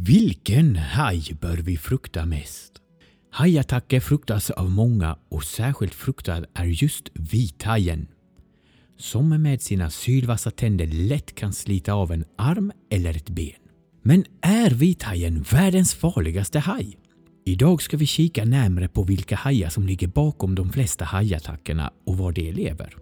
Vilken haj bör vi frukta mest? Hajattacker fruktas av många och särskilt fruktad är just vithajen. Som med sina sylvassa tänder lätt kan slita av en arm eller ett ben. Men är vithajen världens farligaste haj? Idag ska vi kika närmare på vilka hajar som ligger bakom de flesta hajattackerna och var de lever.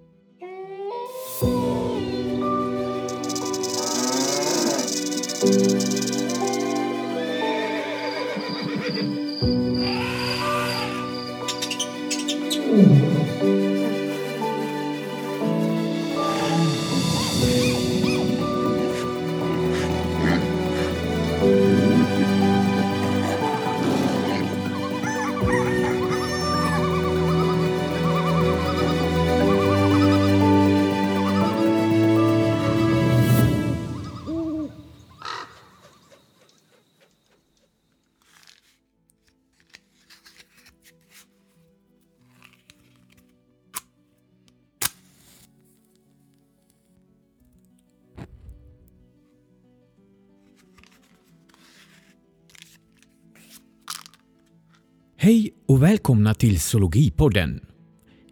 Hej och välkomna till Zoologipodden.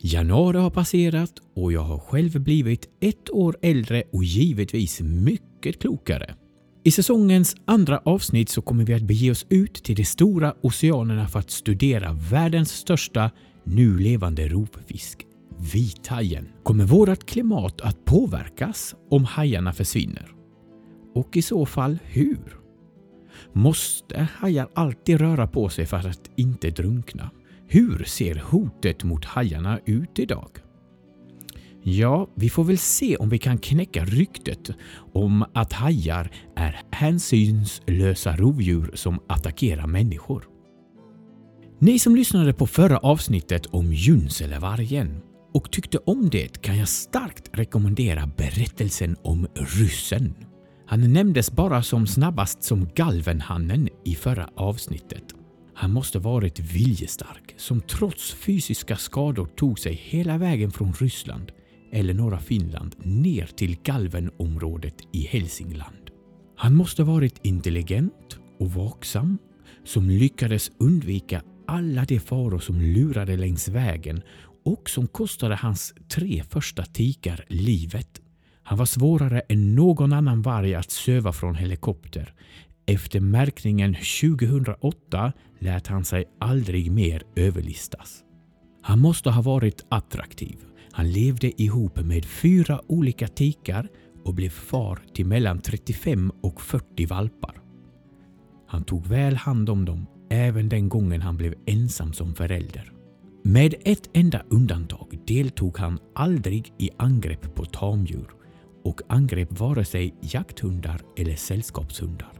Januari har passerat och jag har själv blivit ett år äldre och givetvis mycket klokare. I säsongens andra avsnitt så kommer vi att bege oss ut till de stora oceanerna för att studera världens största nu levande rovfisk, vithajen. Kommer vårt klimat att påverkas om hajarna försvinner? Och i så fall hur? Måste hajar alltid röra på sig för att inte drunkna? Hur ser hotet mot hajarna ut idag? Ja, vi får väl se om vi kan knäcka ryktet om att hajar är hänsynslösa rovdjur som attackerar människor. Ni som lyssnade på förra avsnittet om Junselevargen och tyckte om det kan jag starkt rekommendera berättelsen om ryssen. Han nämndes bara som snabbast som galvenhannen i förra avsnittet. Han måste varit viljestark som trots fysiska skador tog sig hela vägen från Ryssland eller norra Finland ner till galvenområdet i Hälsingland. Han måste varit intelligent och vaksam som lyckades undvika alla de faror som lurade längs vägen och som kostade hans tre första tikar livet. Han var svårare än någon annan varg att söva från helikopter. Efter märkningen 2008 lät han sig aldrig mer överlistas. Han måste ha varit attraktiv. Han levde ihop med fyra olika tikar och blev far till mellan 35 och 40 valpar. Han tog väl hand om dem även den gången han blev ensam som förälder. Med ett enda undantag deltog han aldrig i angrepp på tamdjur och angrep vare sig jakthundar eller sällskapshundar.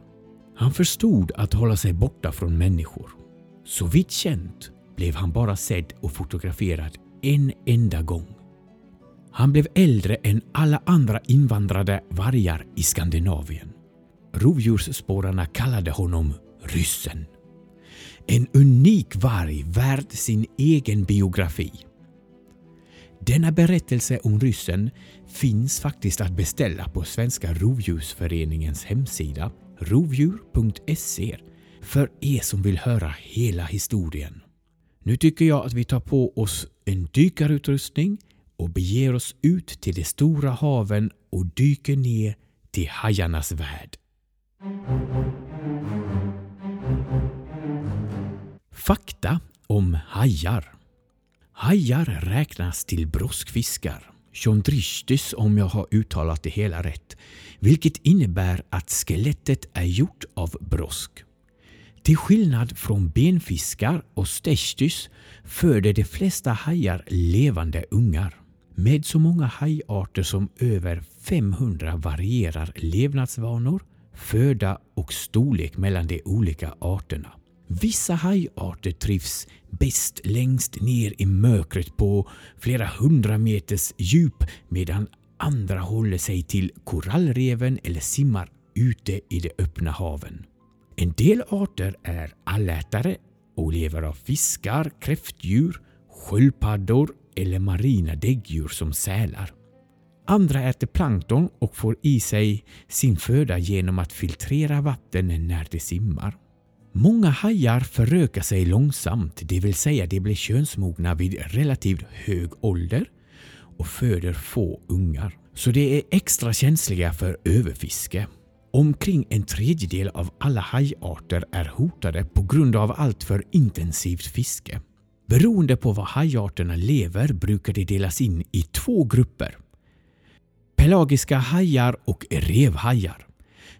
Han förstod att hålla sig borta från människor. Så vitt känt blev han bara sedd och fotograferad en enda gång. Han blev äldre än alla andra invandrade vargar i Skandinavien. Rovdjursspårarna kallade honom ryssen. En unik varg värd sin egen biografi. Denna berättelse om ryssen finns faktiskt att beställa på Svenska Rovdjursföreningens hemsida rovdjur.se för er som vill höra hela historien. Nu tycker jag att vi tar på oss en dykarutrustning och beger oss ut till de stora haven och dyker ner till hajarnas värld. Fakta om hajar Hajar räknas till broskfiskar, chondristis om jag har uttalat det hela rätt, vilket innebär att skelettet är gjort av brosk. Till skillnad från benfiskar och stechtis föder de flesta hajar levande ungar. Med så många hajarter som över 500 varierar levnadsvanor, föda och storlek mellan de olika arterna. Vissa hajarter trivs bäst längst ner i mörkret på flera hundra meters djup medan andra håller sig till korallreven eller simmar ute i de öppna haven. En del arter är allätare och lever av fiskar, kräftdjur, sköldpaddor eller marina däggdjur som sälar. Andra äter plankton och får i sig sin föda genom att filtrera vatten när de simmar. Många hajar förökar sig långsamt, det vill säga de blir könsmogna vid relativt hög ålder och föder få ungar. Så de är extra känsliga för överfiske. Omkring en tredjedel av alla hajarter är hotade på grund av alltför intensivt fiske. Beroende på var hajarterna lever brukar de delas in i två grupper. Pelagiska hajar och revhajar.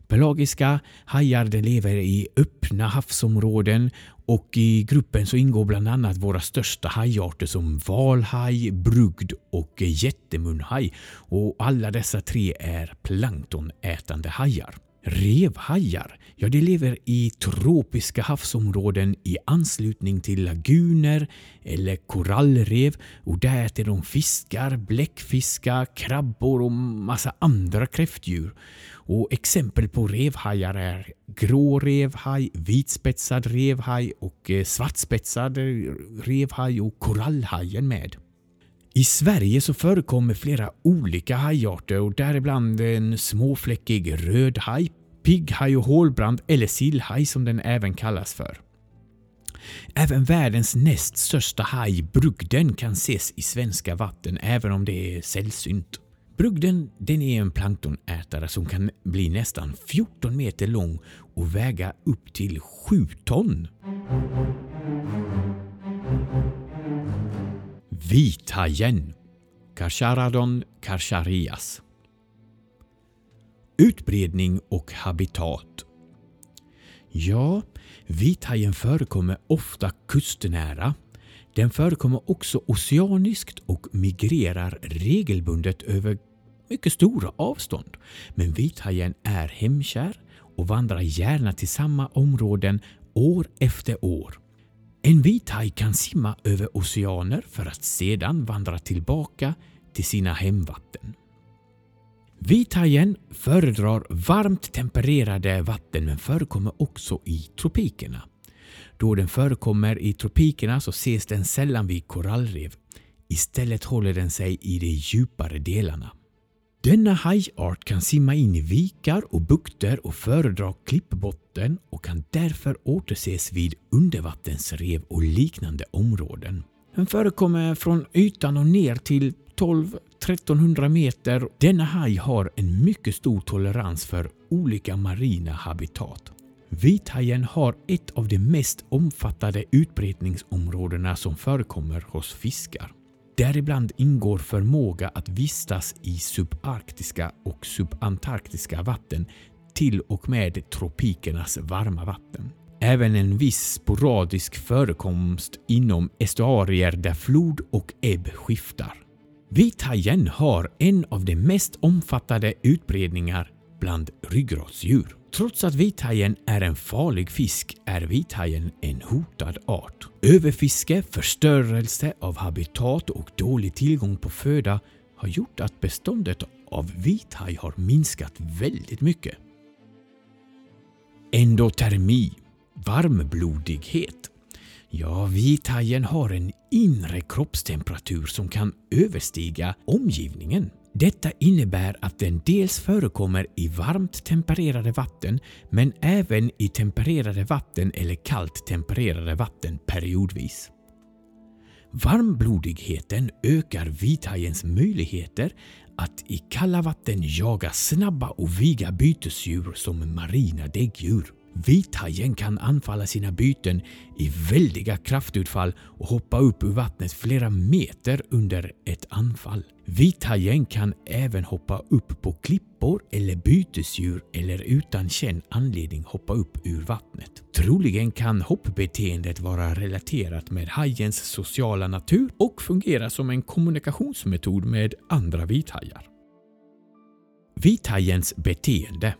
Pelagiska hajar lever i öppna havsområden och i gruppen så ingår bland annat våra största hajarter som valhaj, brugd och jättemunhaj. Och alla dessa tre är planktonätande hajar. Revhajar, ja de lever i tropiska havsområden i anslutning till laguner eller korallrev och där äter de fiskar, bläckfiskar, krabbor och massa andra kräftdjur. Och exempel på revhajar är grå revhaj, vitspetsad revhaj och eh, svartspetsad revhaj och korallhajen med. I Sverige så förekommer flera olika hajarter och däribland en småfläckig rödhaj, pigghaj och hålbrand eller sillhaj som den även kallas för. Även världens näst största haj, brugden, kan ses i svenska vatten även om det är sällsynt. Brugden den är en planktonätare som kan bli nästan 14 meter lång och väga upp till 7 ton. Vithajen Carcharadon carcharias Utbredning och habitat Ja, vithajen förekommer ofta kustnära. Den förekommer också oceaniskt och migrerar regelbundet över mycket stora avstånd. Men vithajen är hemkär och vandrar gärna till samma områden år efter år. En vithaj kan simma över oceaner för att sedan vandra tillbaka till sina hemvatten. Vithajen föredrar varmt tempererade vatten men förekommer också i tropikerna. Då den förekommer i tropikerna så ses den sällan vid korallrev. Istället håller den sig i de djupare delarna. Denna hajart kan simma in i vikar och bukter och föredra klippbotten och kan därför återses vid undervattensrev och liknande områden. Den förekommer från ytan och ner till 12-1300 meter. Denna haj har en mycket stor tolerans för olika marina habitat. Vithajen har ett av de mest omfattande utbredningsområdena som förekommer hos fiskar. Däribland ingår förmåga att vistas i subarktiska och subantarktiska vatten till och med tropikernas varma vatten. Även en viss sporadisk förekomst inom estuarier där flod och ebb skiftar. Vithajen har en av de mest omfattande utbredningar bland ryggradsdjur. Trots att vithajen är en farlig fisk är vithajen en hotad art. Överfiske, förstörelse av habitat och dålig tillgång på föda har gjort att beståndet av vithaj har minskat väldigt mycket. Endotermi, varmblodighet. Ja, vithajen har en inre kroppstemperatur som kan överstiga omgivningen. Detta innebär att den dels förekommer i varmt tempererade vatten men även i tempererade vatten eller kallt tempererade vatten periodvis. Varmblodigheten ökar vithajens möjligheter att i kalla vatten jaga snabba och viga bytesdjur som marina däggdjur. Vithajen kan anfalla sina byten i väldiga kraftutfall och hoppa upp ur vattnet flera meter under ett anfall. Vithajen kan även hoppa upp på klippor eller bytesdjur eller utan känd anledning hoppa upp ur vattnet. Troligen kan hoppbeteendet vara relaterat med hajens sociala natur och fungera som en kommunikationsmetod med andra vithajar. Vithajens beteende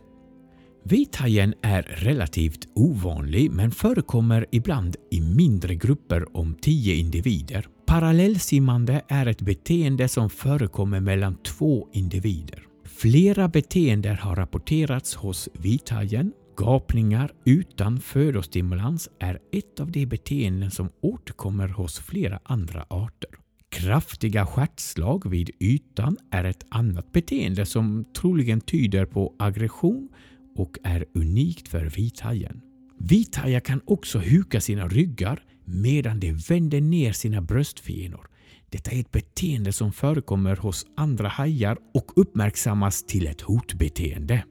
Vithajen är relativt ovanlig men förekommer ibland i mindre grupper om 10 individer. Parallellsimmande är ett beteende som förekommer mellan två individer. Flera beteenden har rapporterats hos vithajen. Gapningar utan födostimulans är ett av de beteenden som återkommer hos flera andra arter. Kraftiga stjärtslag vid ytan är ett annat beteende som troligen tyder på aggression och är unikt för vithajen. Vithajar kan också huka sina ryggar medan de vänder ner sina bröstfenor. Detta är ett beteende som förekommer hos andra hajar och uppmärksammas till ett hotbeteende.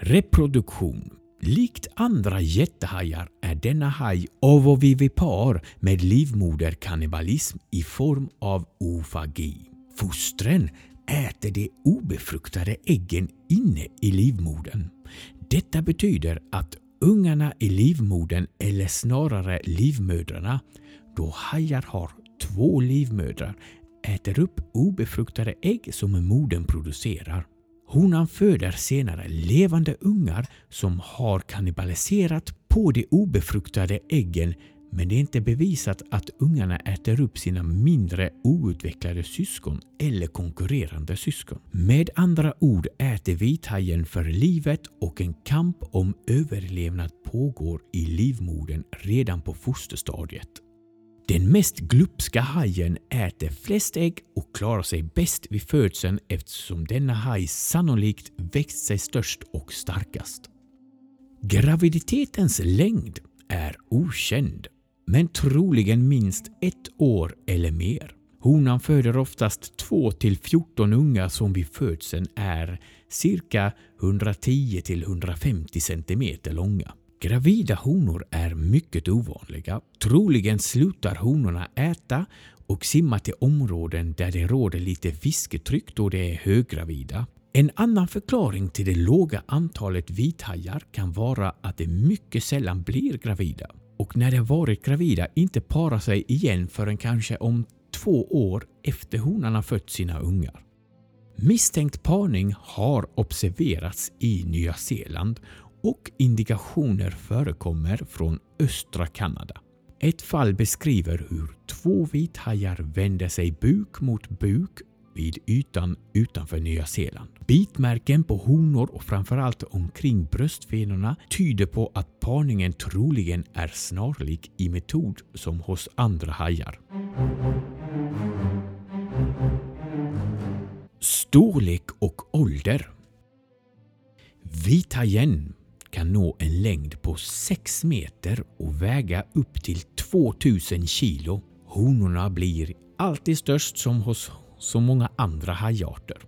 Reproduktion Likt andra jättehajar är denna haj ovovivipar med livmoderkannibalism i form av ofagi. Fostren äter de obefruktade äggen inne i livmodern. Detta betyder att ungarna i livmodern, eller snarare livmödrarna, då hajar har två livmödrar, äter upp obefruktade ägg som modern producerar. Honan föder senare levande ungar som har kannibaliserat på de obefruktade äggen men det är inte bevisat att ungarna äter upp sina mindre outvecklade syskon eller konkurrerande syskon. Med andra ord äter vithajen för livet och en kamp om överlevnad pågår i livmodern redan på fosterstadiet. Den mest glupska hajen äter flest ägg och klarar sig bäst vid födseln eftersom denna haj sannolikt växt sig störst och starkast. Graviditetens längd är okänd men troligen minst ett år eller mer. Honan föder oftast 2 till 14 ungar som vid födseln är cirka 110 till 150 cm långa. Gravida honor är mycket ovanliga. Troligen slutar honorna äta och simma till områden där det råder lite fisketryck då de är höggravida. En annan förklaring till det låga antalet vithajar kan vara att de mycket sällan blir gravida och när de varit gravida inte parar sig igen förrän kanske om två år efter honan har fött sina ungar. Misstänkt parning har observerats i Nya Zeeland och indikationer förekommer från östra Kanada. Ett fall beskriver hur två vithajar vänder sig buk mot buk vid ytan utanför Nya Zeeland. Bitmärken på honor och framförallt omkring bröstfenorna tyder på att parningen troligen är snarlik i metod som hos andra hajar. Storlek och ålder Vithajen kan nå en längd på 6 meter och väga upp till 2000 kilo. Honorna blir alltid störst som hos som många andra hajarter.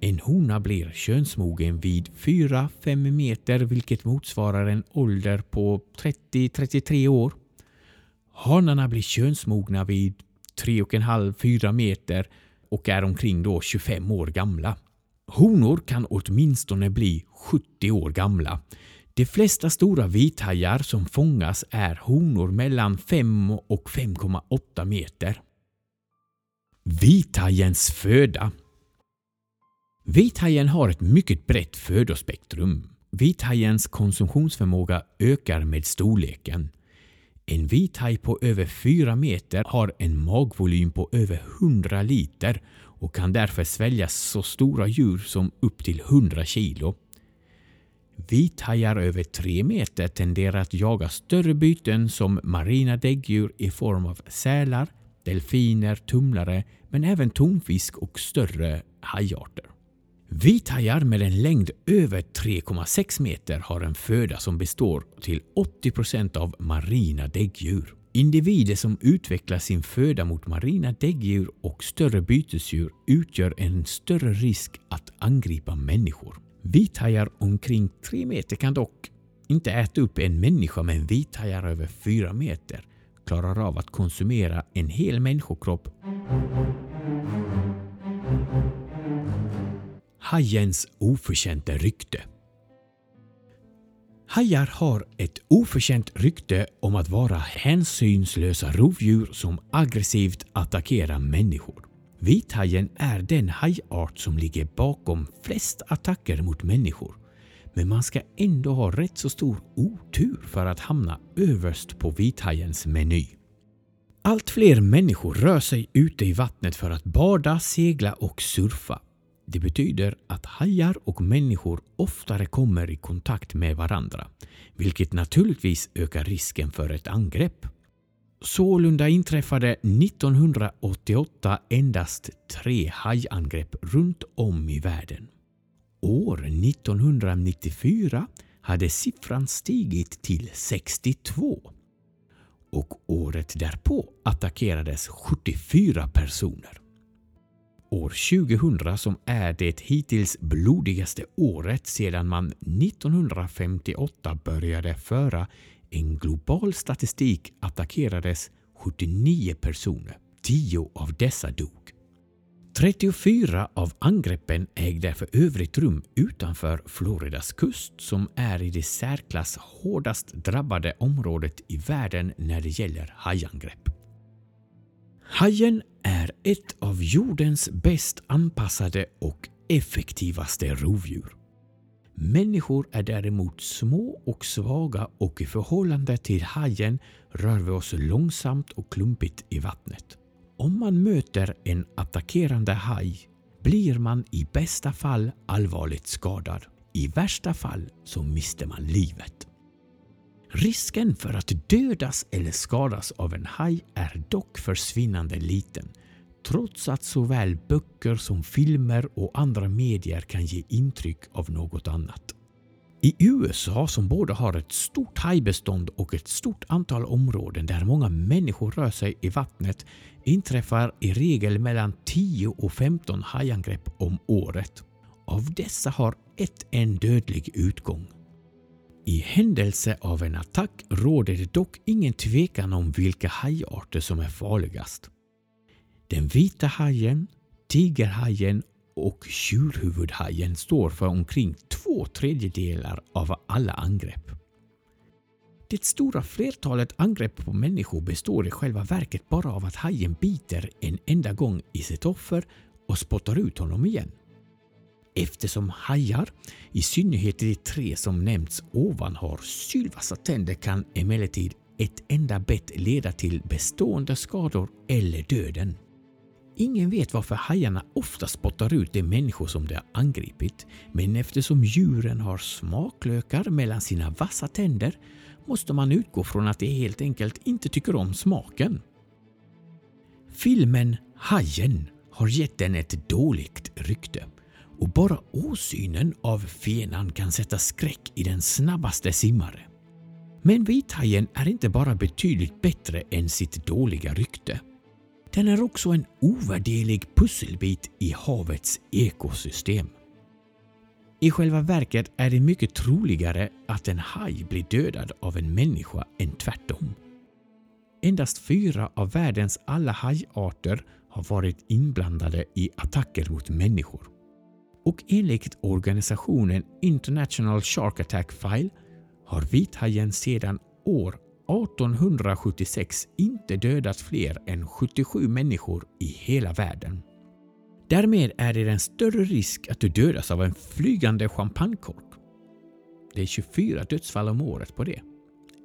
En hona blir könsmogen vid 4-5 meter vilket motsvarar en ålder på 30-33 år. Hanarna blir könsmogna vid 3,5-4 meter och är omkring då 25 år gamla. Honor kan åtminstone bli 70 år gamla. De flesta stora vithajar som fångas är honor mellan 5 och 5,8 meter. Vithajens föda Vithajen har ett mycket brett födospektrum. Vithajens konsumtionsförmåga ökar med storleken. En vithaj på över 4 meter har en magvolym på över 100 liter och kan därför svälja så stora djur som upp till 100 kilo. Vithajar över 3 meter tenderar att jaga större byten som marina däggdjur i form av sälar, delfiner, tumlare men även tonfisk och större hajarter. Vithajar med en längd över 3,6 meter har en föda som består till 80% av marina däggdjur. Individer som utvecklar sin föda mot marina däggdjur och större bytesdjur utgör en större risk att angripa människor. Vithajar omkring 3 meter kan dock inte äta upp en människa men vithajar över 4 meter klarar av att konsumera en hel människokropp. Hajens oförtjänta rykte Hajar har ett oförtjänt rykte om att vara hänsynslösa rovdjur som aggressivt attackerar människor. Vithajen är den hajart som ligger bakom flest attacker mot människor. Men man ska ändå ha rätt så stor otur för att hamna överst på vithajens meny. Allt fler människor rör sig ute i vattnet för att bada, segla och surfa. Det betyder att hajar och människor oftare kommer i kontakt med varandra, vilket naturligtvis ökar risken för ett angrepp. Sålunda inträffade 1988 endast tre hajangrepp runt om i världen. År 1994 hade siffran stigit till 62 och året därpå attackerades 74 personer. År 2000 som är det hittills blodigaste året sedan man 1958 började föra en global statistik attackerades 79 personer. 10 av dessa dog. 34 av angreppen ägde för övrigt rum utanför Floridas kust som är i det särklass hårdast drabbade området i världen när det gäller hajangrepp. Hajen är ett av jordens bäst anpassade och effektivaste rovdjur. Människor är däremot små och svaga och i förhållande till hajen rör vi oss långsamt och klumpigt i vattnet. Om man möter en attackerande haj blir man i bästa fall allvarligt skadad. I värsta fall så mister man livet. Risken för att dödas eller skadas av en haj är dock försvinnande liten trots att såväl böcker som filmer och andra medier kan ge intryck av något annat. I USA som både har ett stort hajbestånd och ett stort antal områden där många människor rör sig i vattnet inträffar i regel mellan 10 och 15 hajangrepp om året. Av dessa har ett en dödlig utgång. I händelse av en attack råder det dock ingen tvekan om vilka hajarter som är farligast. Den vita hajen, tigerhajen och tjurhuvudhajen står för omkring två tredjedelar av alla angrepp. Det stora flertalet angrepp på människor består i själva verket bara av att hajen biter en enda gång i sitt offer och spottar ut honom igen. Eftersom hajar, i synnerhet de tre som nämnts ovan, har sylvassa tänder kan emellertid ett enda bett leda till bestående skador eller döden. Ingen vet varför hajarna ofta spottar ut de människor som de har angripit, men eftersom djuren har smaklökar mellan sina vassa tänder måste man utgå från att de helt enkelt inte tycker om smaken. Filmen Hajen har gett den ett dåligt rykte och bara åsynen av fenan kan sätta skräck i den snabbaste simmare. Men vithajen är inte bara betydligt bättre än sitt dåliga rykte. Den är också en ovärderlig pusselbit i havets ekosystem. I själva verket är det mycket troligare att en haj blir dödad av en människa än tvärtom. Endast fyra av världens alla hajarter har varit inblandade i attacker mot människor. Och enligt organisationen International Shark Attack File har vithajen sedan år 1876 inte dödat fler än 77 människor i hela världen. Därmed är det en större risk att du dödas av en flygande champagnekork. Det är 24 dödsfall om året på det.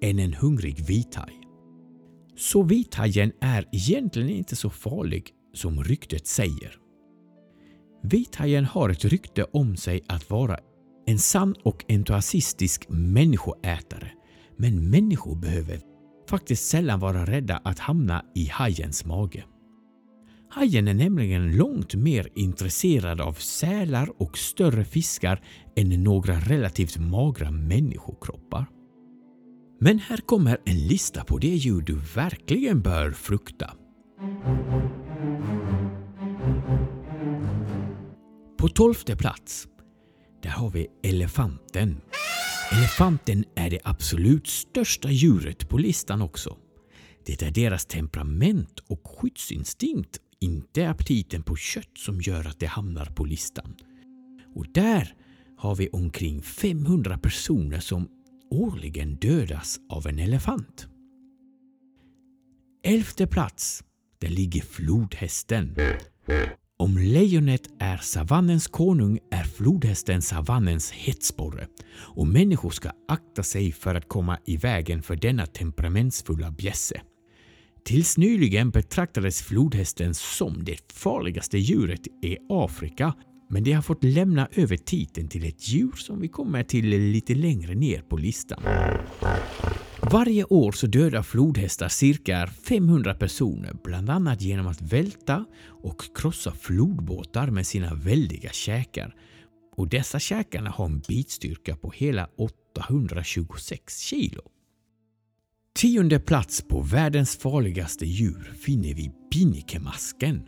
Än en hungrig vithaj. Så vithajen är egentligen inte så farlig som ryktet säger. Vithajen har ett rykte om sig att vara en sann och entusiastisk människoätare men människor behöver faktiskt sällan vara rädda att hamna i hajens mage. Hajen är nämligen långt mer intresserad av sälar och större fiskar än några relativt magra människokroppar. Men här kommer en lista på det djur du verkligen bör frukta. På tolfte plats, där har vi elefanten. Elefanten är det absolut största djuret på listan också. Det är deras temperament och skyddsinstinkt, inte aptiten på kött som gör att det hamnar på listan. Och där har vi omkring 500 personer som årligen dödas av en elefant. Elfte plats, där ligger flodhästen. Om lejonet är savannens konung är flodhästen savannens hetsporre och människor ska akta sig för att komma i vägen för denna temperamentsfulla bjässe. Tills nyligen betraktades flodhästen som det farligaste djuret i Afrika men det har fått lämna över titeln till ett djur som vi kommer till lite längre ner på listan. Varje år så dödar flodhästar cirka 500 personer, bland annat genom att välta och krossa flodbåtar med sina väldiga käkar. Och dessa käkarna har en bitstyrka på hela 826 kilo. Tionde plats på världens farligaste djur finner vi binnikemasken.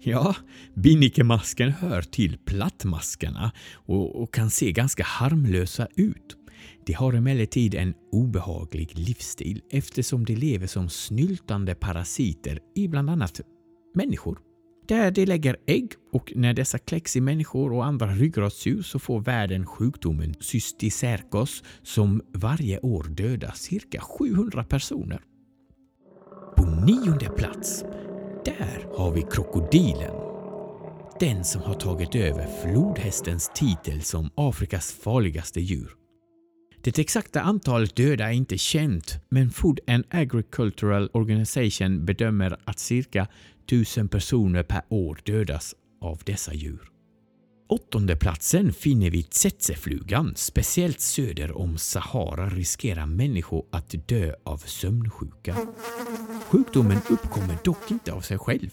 Ja, binnikemasken hör till plattmaskarna och, och kan se ganska harmlösa ut. De har emellertid en obehaglig livsstil eftersom de lever som snyltande parasiter i bland annat människor. Där de lägger ägg och när dessa kläcks i människor och andra ryggradsdjur så får världen sjukdomen cysticerkos som varje år dödar cirka 700 personer. På nionde plats, där har vi krokodilen. Den som har tagit över flodhästens titel som Afrikas farligaste djur. Det exakta antalet döda är inte känt, men Food and Agricultural Organization bedömer att cirka 1000 personer per år dödas av dessa djur. Åttonde platsen finner vi tsetseflugan. Speciellt söder om Sahara riskerar människor att dö av sömnsjuka. Sjukdomen uppkommer dock inte av sig själv.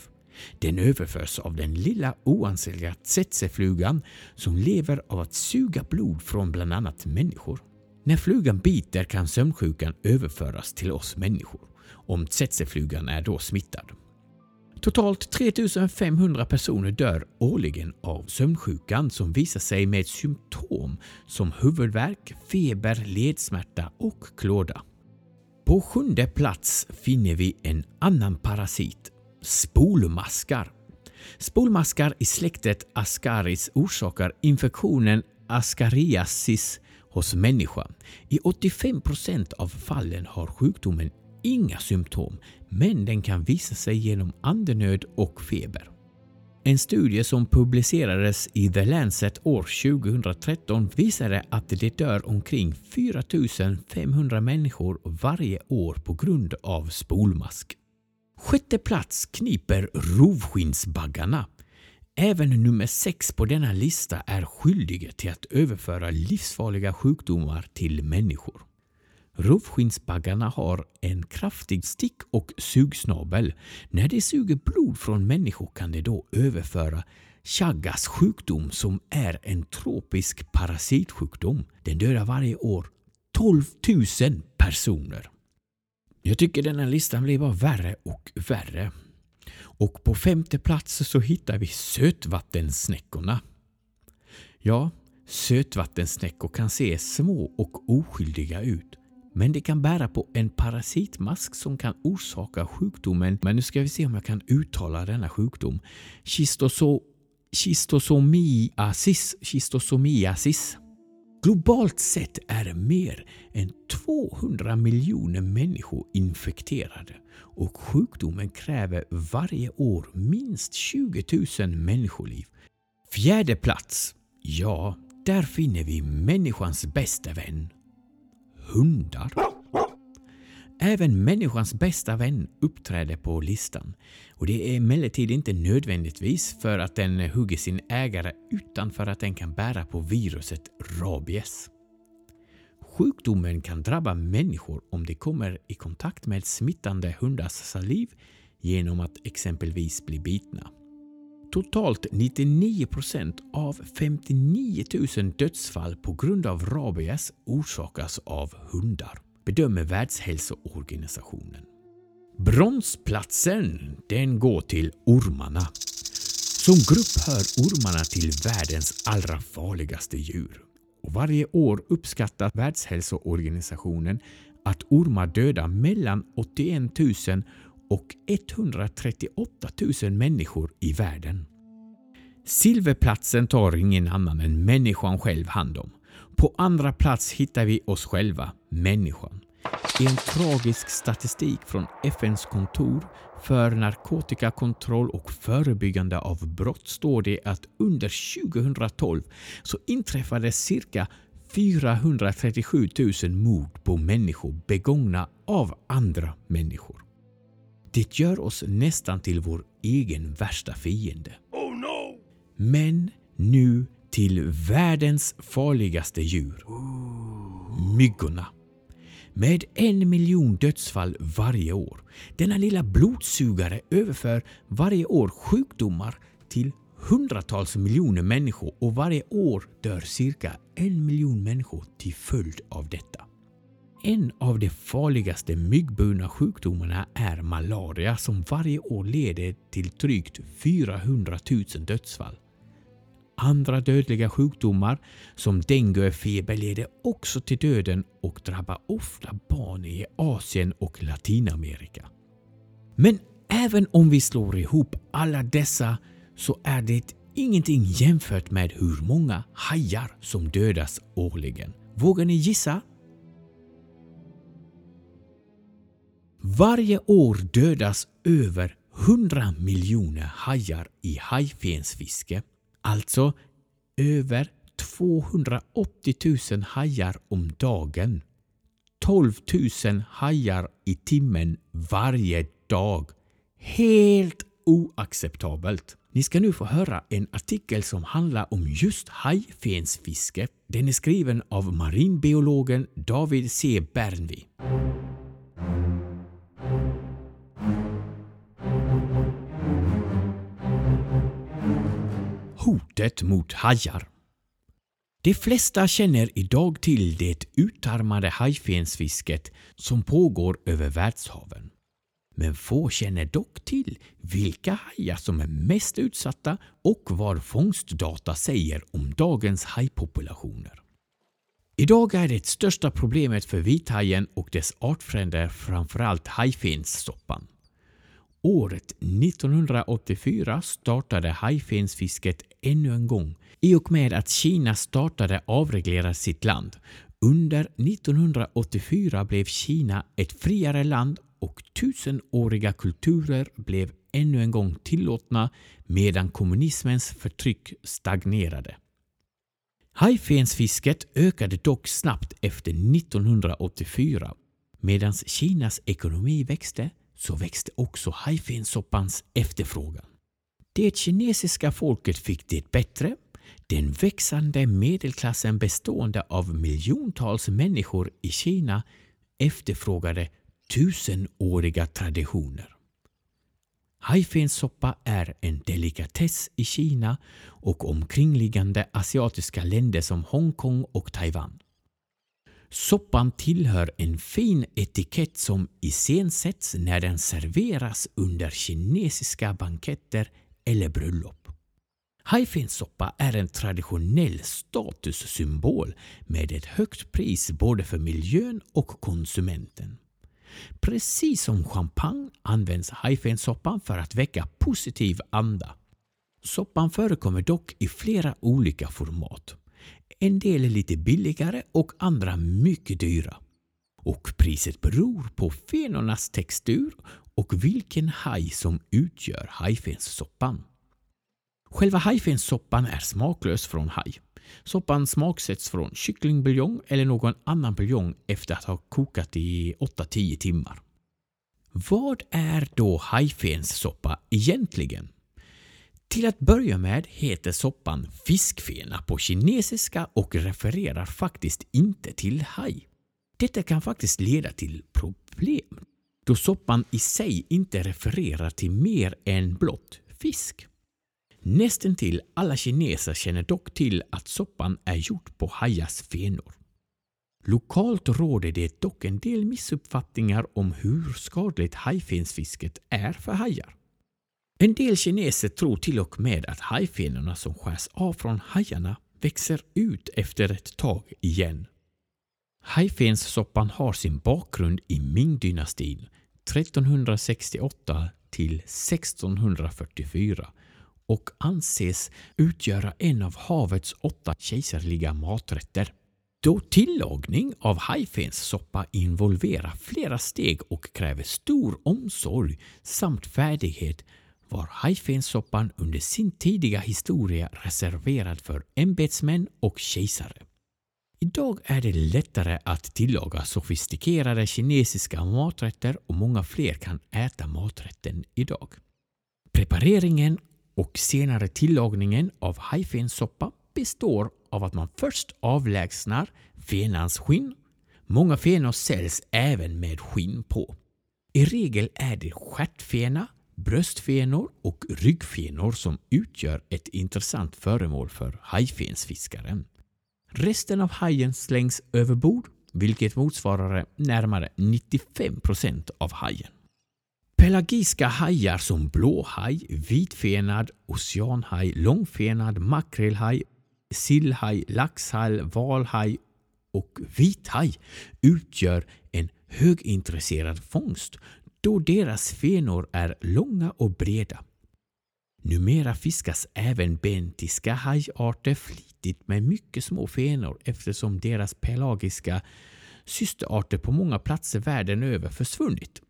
Den överförs av den lilla oansenliga tsetseflugan som lever av att suga blod från bland annat människor. När flugan biter kan sömnsjukan överföras till oss människor, om tsetseflugan är då smittad. Totalt 3500 personer dör årligen av sömnsjukan som visar sig med symptom som huvudvärk, feber, ledsmärta och klåda. På sjunde plats finner vi en annan parasit, spolmaskar. Spolmaskar i släktet Ascaris orsakar infektionen Ascariasis hos människa. I 85 % av fallen har sjukdomen inga symptom, men den kan visa sig genom andenöd och feber. En studie som publicerades i The Lancet år 2013 visade att det dör omkring 4500 människor varje år på grund av spolmask. Sjätte plats kniper rovskinsbaggarna. Även nummer sex på denna lista är skyldiga till att överföra livsfarliga sjukdomar till människor. Rovskinnsbaggarna har en kraftig stick och sugsnabel. När de suger blod från människor kan de då överföra Chagas sjukdom som är en tropisk parasitsjukdom. Den dödar varje år 12 000 personer. Jag tycker denna listan blir bara värre och värre. Och på femte plats så hittar vi sötvattensnäckorna. Ja, sötvattensnäckor kan se små och oskyldiga ut. Men de kan bära på en parasitmask som kan orsaka sjukdomen, men nu ska vi se om jag kan uttala denna sjukdom. Schistoso Schistosomiasis. Schistosomiasis. Globalt sett är mer än 200 miljoner människor infekterade och sjukdomen kräver varje år minst 20 000 människoliv. Fjärde plats. Ja, där finner vi människans bästa vän. Hundar. Även människans bästa vän uppträder på listan. Och Det är emellertid inte nödvändigtvis för att den hugger sin ägare utan för att den kan bära på viruset rabies. Sjukdomen kan drabba människor om de kommer i kontakt med smittande hundars saliv genom att exempelvis bli bitna. Totalt 99 procent av 59 000 dödsfall på grund av rabies orsakas av hundar, bedömer Världshälsoorganisationen. Bronsplatsen den går till ormarna. Som grupp hör ormarna till världens allra farligaste djur. Och varje år uppskattar Världshälsoorganisationen att ormar dödar mellan 81 000 och 138 000 människor i världen. Silverplatsen tar ingen annan än människan själv hand om. På andra plats hittar vi oss själva, människan. I en tragisk statistik från FNs kontor för narkotikakontroll och förebyggande av brott står det att under 2012 så inträffade cirka 437 000 mord på människor begångna av andra människor. Det gör oss nästan till vår egen värsta fiende. Oh no! Men nu till världens farligaste djur. Myggorna med en miljon dödsfall varje år. Denna lilla blodsugare överför varje år sjukdomar till hundratals miljoner människor och varje år dör cirka en miljon människor till följd av detta. En av de farligaste myggburna sjukdomarna är malaria som varje år leder till drygt 400 000 dödsfall. Andra dödliga sjukdomar som denguefeber leder också till döden och drabbar ofta barn i Asien och Latinamerika. Men även om vi slår ihop alla dessa så är det ingenting jämfört med hur många hajar som dödas årligen. Vågar ni gissa? Varje år dödas över 100 miljoner hajar i hajfensfiske. Alltså över 280 000 hajar om dagen. 12 000 hajar i timmen varje dag. Helt oacceptabelt. Ni ska nu få höra en artikel som handlar om just hajfensfiske. Den är skriven av marinbiologen David C. Bernvi. Hotet mot hajar De flesta känner idag till det utarmade hajfensfisket som pågår över världshaven. Men få känner dock till vilka hajar som är mest utsatta och vad fångstdata säger om dagens hajpopulationer. Idag är det största problemet för vithajen och dess artfränder framförallt hajfenssoppan. Året 1984 startade hajfensfisket ännu en gång i och med att Kina startade avreglera sitt land. Under 1984 blev Kina ett friare land och tusenåriga kulturer blev ännu en gång tillåtna medan kommunismens förtryck stagnerade. Hajfensfisket ökade dock snabbt efter 1984. Medan Kinas ekonomi växte så växte också hajfensoppans efterfrågan. Det kinesiska folket fick det bättre. Den växande medelklassen bestående av miljontals människor i Kina efterfrågade tusenåriga traditioner. Haifensoppa är en delikatess i Kina och omkringliggande asiatiska länder som Hongkong och Taiwan. Soppan tillhör en fin etikett som iscensätts när den serveras under kinesiska banketter eller bröllop. Hajfinsoppa är en traditionell statussymbol med ett högt pris både för miljön och konsumenten. Precis som champagne används hajfinsoppan för att väcka positiv anda. Soppan förekommer dock i flera olika format. En del är lite billigare och andra mycket dyra. Och priset beror på fenornas textur och vilken haj som utgör hajfenssoppan. Själva hajfenssoppan är smaklös från haj. Soppan smaksätts från kycklingbuljong eller någon annan buljong efter att ha kokat i 8-10 timmar. Vad är då hajfenssoppa egentligen? Till att börja med heter soppan fiskfena på kinesiska och refererar faktiskt inte till haj. Detta kan faktiskt leda till problem då soppan i sig inte refererar till mer än blott fisk. Nästan till alla kineser känner dock till att soppan är gjord på hajars fenor. Lokalt råder det dock en del missuppfattningar om hur skadligt hajfensfisket är för hajar. En del kineser tror till och med att hajfenorna som skärs av från hajarna växer ut efter ett tag igen. Hajfenssoppan har sin bakgrund i Ming-dynastin 1368 till 1644 och anses utgöra en av havets åtta kejserliga maträtter. Då tillagning av hajfenssoppa involverar flera steg och kräver stor omsorg samt färdighet var hajfenssoppan under sin tidiga historia reserverad för ämbetsmän och kejsare. Idag är det lättare att tillaga sofistikerade kinesiska maträtter och många fler kan äta maträtten idag. Prepareringen och senare tillagningen av hajfenssoppa består av att man först avlägsnar fenans skinn, Många fenor säljs även med skinn på. I regel är det stjärtfena, bröstfenor och ryggfenor som utgör ett intressant föremål för hajfensfiskaren. Resten av hajen slängs över bord, vilket motsvarar närmare 95 procent av hajen. Pelagiska hajar som blåhaj, vitfenad, oceanhaj, långfenad, makrillhaj, sillhaj, laxhaj, valhaj och vithaj utgör en högintresserad fångst då deras fenor är långa och breda. Numera fiskas även bentiska hajarter flitigt med mycket små fenor eftersom deras pelagiska systerarter på många platser världen över försvunnit.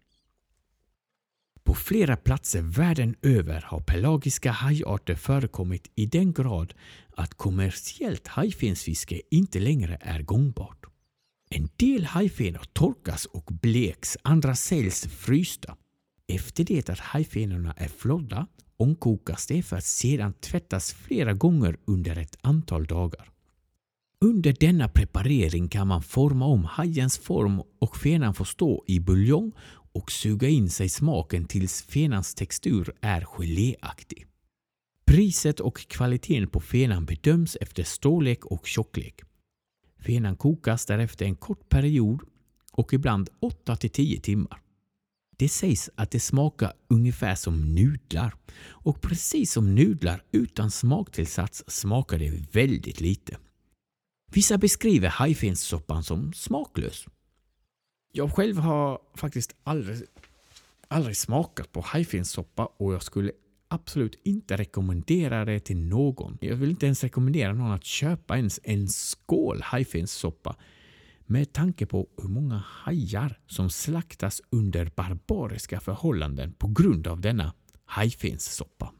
På flera platser världen över har pelagiska hajarter förekommit i den grad att kommersiellt hajfensfiske inte längre är gångbart. En del hajfenor torkas och bleks, andra säljs frysta. Efter det att hajfenorna är flodda ångkokas det för att sedan tvättas flera gånger under ett antal dagar. Under denna preparering kan man forma om hajens form och fenan får stå i buljong och suga in sig smaken tills fenans textur är geléaktig. Priset och kvaliteten på fenan bedöms efter storlek och tjocklek. Fenan kokas därefter en kort period och ibland 8-10 timmar. Det sägs att det smakar ungefär som nudlar och precis som nudlar utan smaktillsats smakar det väldigt lite. Vissa beskriver hajfenssoppan som smaklös. Jag själv har faktiskt aldrig, aldrig smakat på hajfenssoppa och jag skulle absolut inte rekommendera det till någon. Jag vill inte ens rekommendera någon att köpa ens en skål hajfenssoppa med tanke på hur många hajar som slaktas under barbariska förhållanden på grund av denna hajfenssoppa.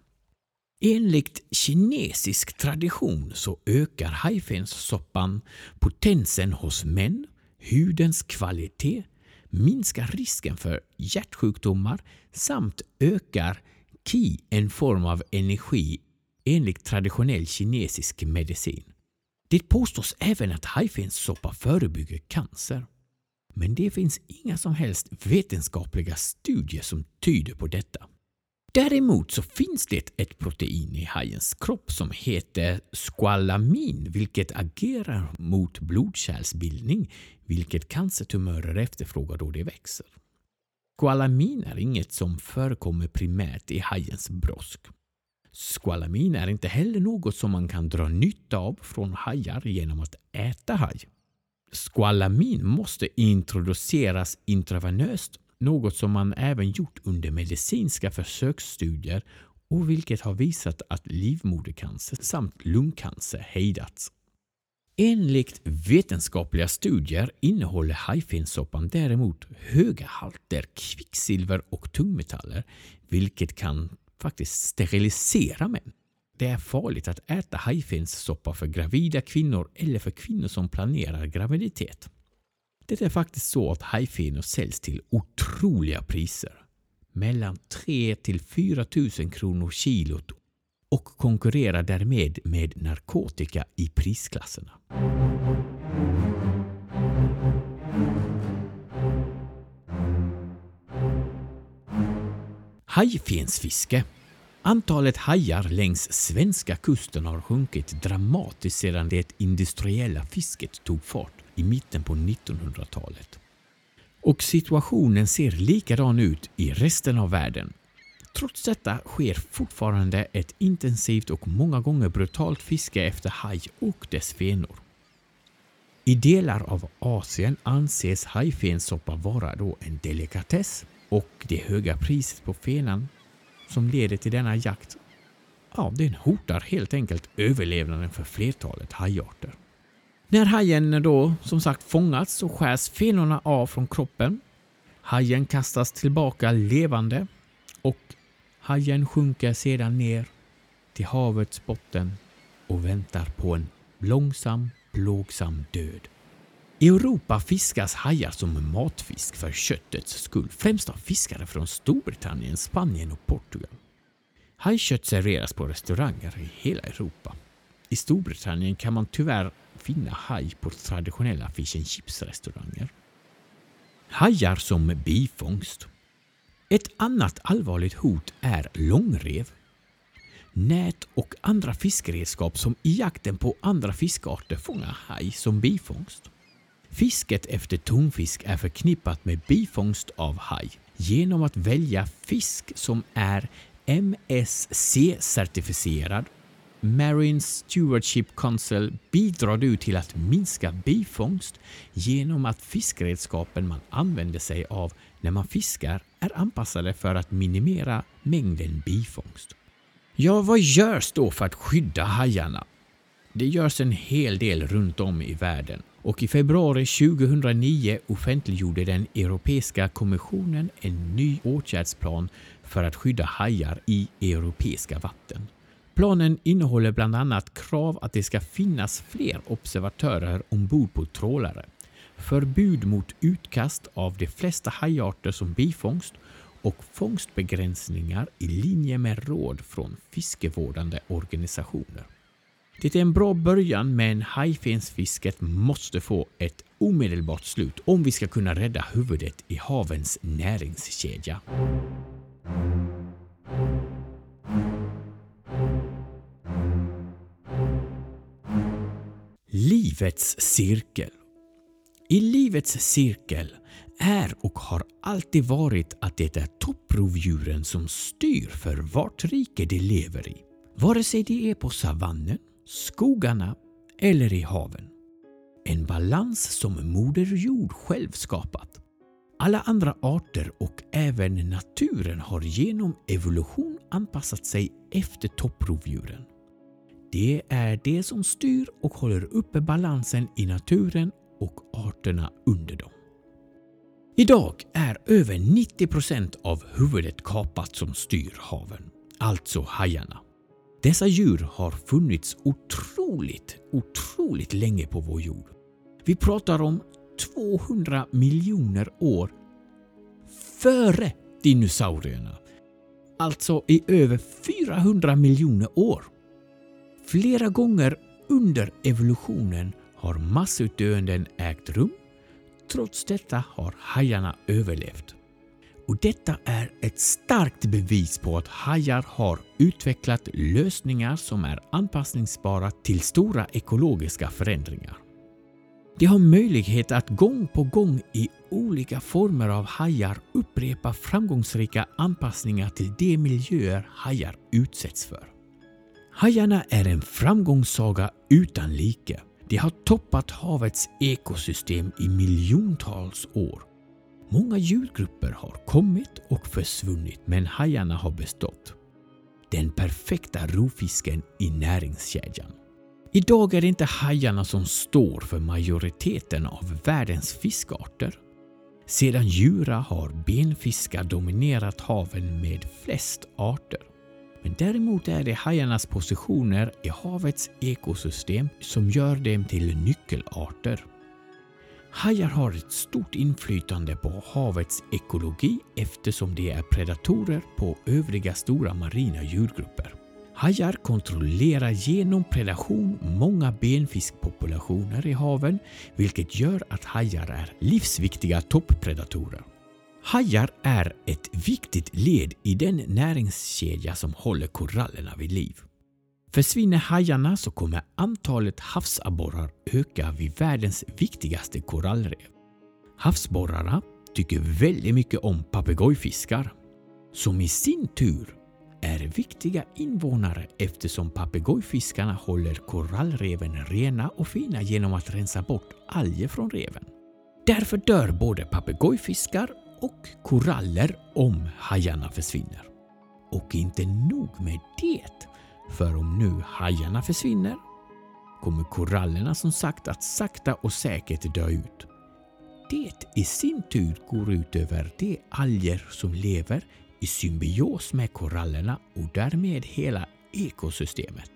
Enligt kinesisk tradition så ökar hajfenssoppan potensen hos män, hudens kvalitet, minskar risken för hjärtsjukdomar samt ökar qi, en form av energi enligt traditionell kinesisk medicin. Det påstås även att hajfenssoppa förebygger cancer. Men det finns inga som helst vetenskapliga studier som tyder på detta. Däremot så finns det ett protein i hajens kropp som heter squalamin vilket agerar mot blodkärlsbildning vilket cancertumörer efterfrågar då de växer. Squalamin är inget som förekommer primärt i hajens brosk. Squalamin är inte heller något som man kan dra nytta av från hajar genom att äta haj. Squalamin måste introduceras intravenöst, något som man även gjort under medicinska försöksstudier och vilket har visat att livmodercancer samt lungcancer hejdats. Enligt vetenskapliga studier innehåller hajfenssoppan däremot höga halter kvicksilver och tungmetaller, vilket kan faktiskt sterilisera män. Det är farligt att äta hajfenssoppa för gravida kvinnor eller för kvinnor som planerar graviditet. Det är faktiskt så att hajfenor säljs till otroliga priser. Mellan 3 till 4 000 kronor kilot och konkurrerar därmed med narkotika i prisklasserna. Hajfensfiske Antalet hajar längs svenska kusten har sjunkit dramatiskt sedan det industriella fisket tog fart i mitten på 1900-talet. Och situationen ser likadan ut i resten av världen. Trots detta sker fortfarande ett intensivt och många gånger brutalt fiske efter haj och dess fenor. I delar av Asien anses hajfensoppa vara då en delikatess och det höga priset på fenan som leder till denna jakt, ja, den hotar helt enkelt överlevnaden för flertalet hajarter. När hajen då som sagt fångats så skärs fenorna av från kroppen. Hajen kastas tillbaka levande och hajen sjunker sedan ner till havets botten och väntar på en långsam, plågsam död. I Europa fiskas hajar som matfisk för köttets skull, främst av fiskare från Storbritannien, Spanien och Portugal. Hajkött serveras på restauranger i hela Europa. I Storbritannien kan man tyvärr finna haj på traditionella fish and chips-restauranger. Hajar som bifångst. Ett annat allvarligt hot är långrev. Nät och andra fiskeredskap som i jakten på andra fiskarter fångar haj som bifångst. Fisket efter tonfisk är förknippat med bifångst av haj genom att välja fisk som är MSC-certifierad. Marine Stewardship Council bidrar du till att minska bifångst genom att fiskredskapen man använder sig av när man fiskar är anpassade för att minimera mängden bifångst. Ja, vad görs då för att skydda hajarna? Det görs en hel del runt om i världen och i februari 2009 offentliggjorde den Europeiska kommissionen en ny åtgärdsplan för att skydda hajar i europeiska vatten. Planen innehåller bland annat krav att det ska finnas fler observatörer ombord på trålare, förbud mot utkast av de flesta hajarter som bifångst och fångstbegränsningar i linje med råd från fiskevårdande organisationer. Det är en bra början men hajfensfisket måste få ett omedelbart slut om vi ska kunna rädda huvudet i havens näringskedja. Livets cirkel I livets cirkel är och har alltid varit att det är topprovdjuren som styr för vart rike de lever i. Vare sig de är på savannen, skogarna eller i haven. En balans som Moder Jord själv skapat. Alla andra arter och även naturen har genom evolution anpassat sig efter topprovdjuren. Det är det som styr och håller uppe balansen i naturen och arterna under dem. Idag är över 90 procent av huvudet kapat som styr haven, alltså hajarna. Dessa djur har funnits otroligt, otroligt länge på vår jord. Vi pratar om 200 miljoner år före dinosaurierna. Alltså i över 400 miljoner år. Flera gånger under evolutionen har massutdöenden ägt rum. Trots detta har hajarna överlevt. Och Detta är ett starkt bevis på att hajar har utvecklat lösningar som är anpassningsbara till stora ekologiska förändringar. De har möjlighet att gång på gång i olika former av hajar upprepa framgångsrika anpassningar till de miljöer hajar utsätts för. Hajarna är en framgångssaga utan like. De har toppat havets ekosystem i miljontals år Många djurgrupper har kommit och försvunnit men hajarna har bestått. Den perfekta rovfisken i näringskedjan. Idag är det inte hajarna som står för majoriteten av världens fiskarter. Sedan Jura har benfiskar dominerat haven med flest arter. Men däremot är det hajarnas positioner i havets ekosystem som gör dem till nyckelarter. Hajar har ett stort inflytande på havets ekologi eftersom de är predatorer på övriga stora marina djurgrupper. Hajar kontrollerar genom predation många benfiskpopulationer i haven vilket gör att hajar är livsviktiga topppredatorer. Hajar är ett viktigt led i den näringskedja som håller korallerna vid liv. Försvinner hajarna så kommer antalet havsabborrar öka vid världens viktigaste korallrev. Havsborrarna tycker väldigt mycket om papegojfiskar som i sin tur är viktiga invånare eftersom papegojfiskarna håller korallreven rena och fina genom att rensa bort alger från reven. Därför dör både papegojfiskar och koraller om hajarna försvinner. Och inte nog med det. För om nu hajarna försvinner kommer korallerna som sagt att sakta och säkert dö ut. Det i sin tur går ut över de alger som lever i symbios med korallerna och därmed hela ekosystemet.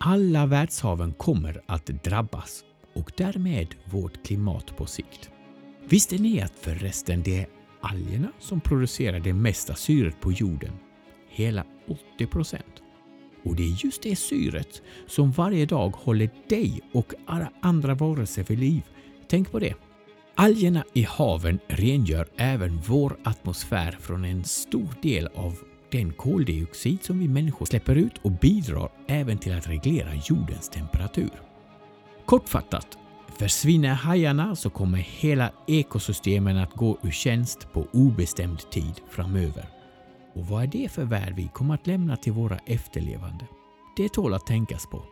Alla världshaven kommer att drabbas och därmed vårt klimat på sikt. Visste ni att förresten det är algerna som producerar det mesta syret på jorden? Hela 80 procent. Och det är just det syret som varje dag håller dig och alla andra varelser vid liv. Tänk på det. Algerna i haven rengör även vår atmosfär från en stor del av den koldioxid som vi människor släpper ut och bidrar även till att reglera jordens temperatur. Kortfattat, försvinner hajarna så kommer hela ekosystemen att gå ur tjänst på obestämd tid framöver. Och vad är det för värld vi kommer att lämna till våra efterlevande? Det tål att tänkas på.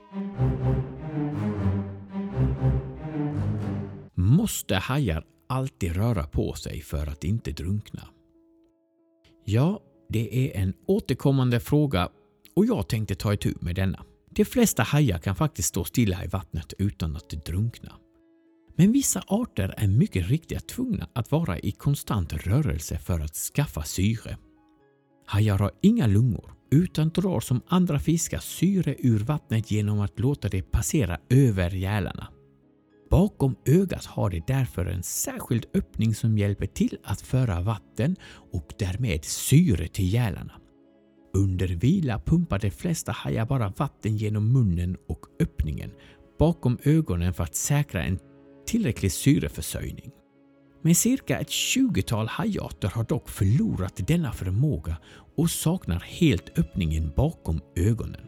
Måste hajar alltid röra på sig för att inte drunkna? Ja, det är en återkommande fråga och jag tänkte ta itu med denna. De flesta hajar kan faktiskt stå stilla i vattnet utan att drunkna. Men vissa arter är mycket riktigt tvungna att vara i konstant rörelse för att skaffa syre. Hajar har inga lungor utan drar som andra fiskar syre ur vattnet genom att låta det passera över gälarna. Bakom ögat har det därför en särskild öppning som hjälper till att föra vatten och därmed syre till gälarna. Under vila pumpar de flesta hajar bara vatten genom munnen och öppningen bakom ögonen för att säkra en tillräcklig syreförsörjning. Men cirka ett 20-tal hajarter har dock förlorat denna förmåga och saknar helt öppningen bakom ögonen.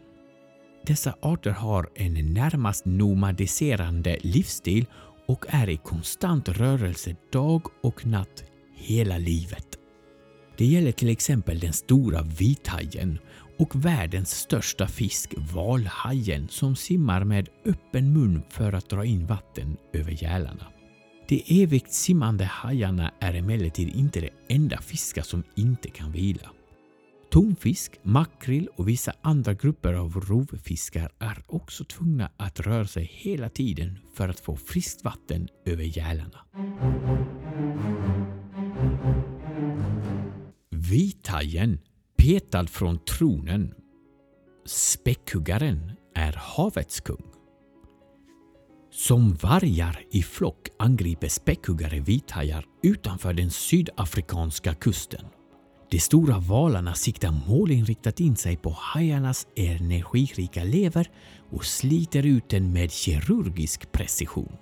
Dessa arter har en närmast nomadiserande livsstil och är i konstant rörelse dag och natt hela livet. Det gäller till exempel den stora vithajen och världens största fisk, valhajen, som simmar med öppen mun för att dra in vatten över gälarna. De evigt simmande hajarna är emellertid inte de enda fiskar som inte kan vila. Tonfisk, makrill och vissa andra grupper av rovfiskar är också tvungna att röra sig hela tiden för att få friskt vatten över gälarna. Vithajen, petad från tronen. Späckhuggaren är havets kung. Som vargar i flock angriper späckhuggare vithajar utanför den sydafrikanska kusten. De stora valarna siktar målinriktat in sig på hajarnas energirika lever och sliter ut den med kirurgisk precision.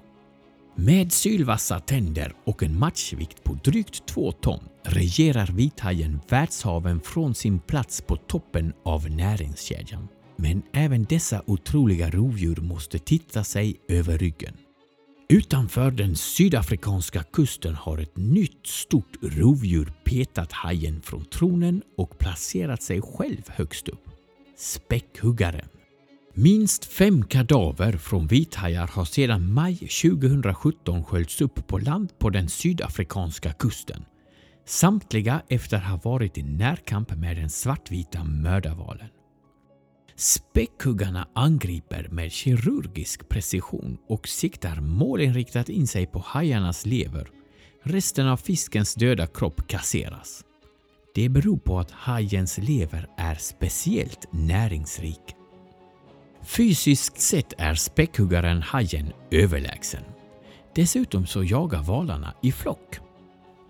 Med sylvassa tänder och en matchvikt på drygt två ton regerar vithajen världshaven från sin plats på toppen av näringskedjan. Men även dessa otroliga rovdjur måste titta sig över ryggen. Utanför den sydafrikanska kusten har ett nytt stort rovdjur petat hajen från tronen och placerat sig själv högst upp. Späckhuggaren. Minst fem kadaver från vithajar har sedan maj 2017 sköljts upp på land på den sydafrikanska kusten. Samtliga efter att ha varit i närkamp med den svartvita mördarvalen. Späckhuggarna angriper med kirurgisk precision och siktar målinriktat in sig på hajarnas lever. Resten av fiskens döda kropp kasseras. Det beror på att hajens lever är speciellt näringsrik. Fysiskt sett är späckhuggaren hajen överlägsen. Dessutom så jagar valarna i flock.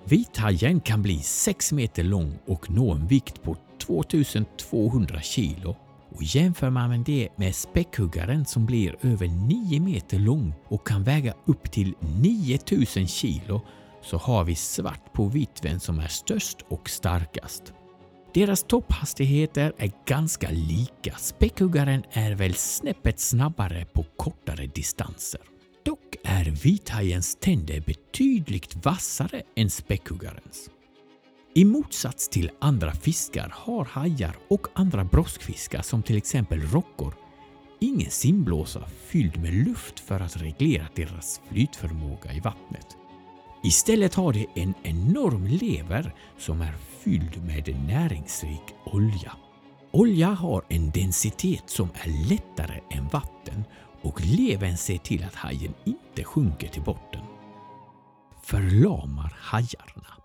Vithajen kan bli 6 meter lång och nå en vikt på 2200 kilo och jämför man det med späckhuggaren som blir över 9 meter lång och kan väga upp till 9000 kilo så har vi svart på vitt vem som är störst och starkast. Deras topphastigheter är ganska lika. Späckhuggaren är väl snäppet snabbare på kortare distanser. Dock är vithajens tänder betydligt vassare än späckhuggarens. I motsats till andra fiskar har hajar och andra broskfiskar som till exempel rockor ingen simblåsa fylld med luft för att reglera deras flytförmåga i vattnet. Istället har de en enorm lever som är fylld med näringsrik olja. Olja har en densitet som är lättare än vatten och levern ser till att hajen inte sjunker till botten. Förlamar hajarna.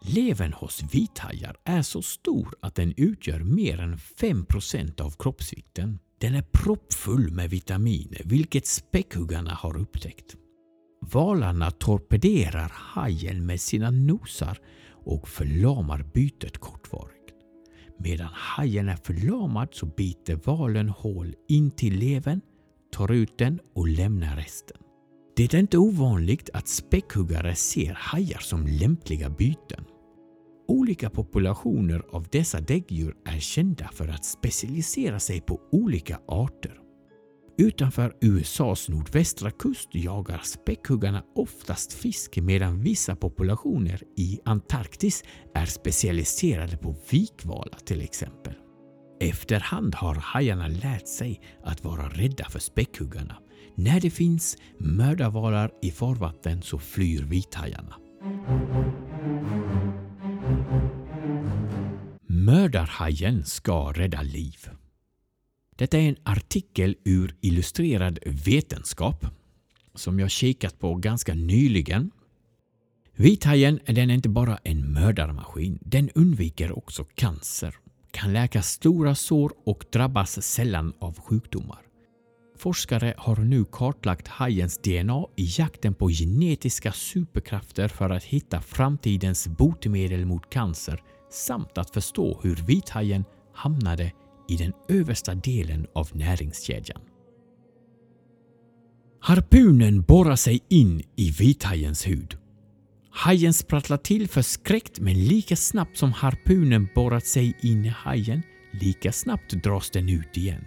Levern hos vithajar är så stor att den utgör mer än 5% av kroppsvikten. Den är proppfull med vitaminer, vilket späckhuggarna har upptäckt. Valarna torpederar hajen med sina nosar och förlamar bytet kortvarigt. Medan hajen är förlamad så biter valen hål in till levern, tar ut den och lämnar resten. Det är inte ovanligt att späckhuggare ser hajar som lämpliga byten. Olika populationer av dessa däggdjur är kända för att specialisera sig på olika arter. Utanför USAs nordvästra kust jagar späckhuggarna oftast fisk medan vissa populationer i Antarktis är specialiserade på vikvalar till exempel. Efterhand har hajarna lärt sig att vara rädda för späckhuggarna. När det finns mördarvalar i farvatten så flyr vithajarna. Mördarhajen ska rädda liv. Detta är en artikel ur Illustrerad vetenskap som jag kikat på ganska nyligen. Vithajen den är inte bara en mördarmaskin, den undviker också cancer, kan läka stora sår och drabbas sällan av sjukdomar. Forskare har nu kartlagt hajens DNA i jakten på genetiska superkrafter för att hitta framtidens botemedel mot cancer samt att förstå hur vithajen hamnade i den översta delen av näringskedjan. Harpunen borrar sig in i vithajens hud. Hajen sprattlar till förskräckt men lika snabbt som harpunen borrat sig in i hajen, lika snabbt dras den ut igen.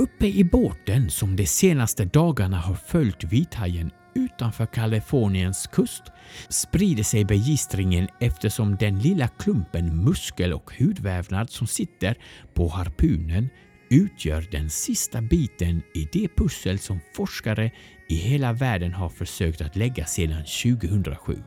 Uppe i båten som de senaste dagarna har följt vithajen utanför Kaliforniens kust sprider sig begistringen eftersom den lilla klumpen muskel och hudvävnad som sitter på harpunen utgör den sista biten i det pussel som forskare i hela världen har försökt att lägga sedan 2007.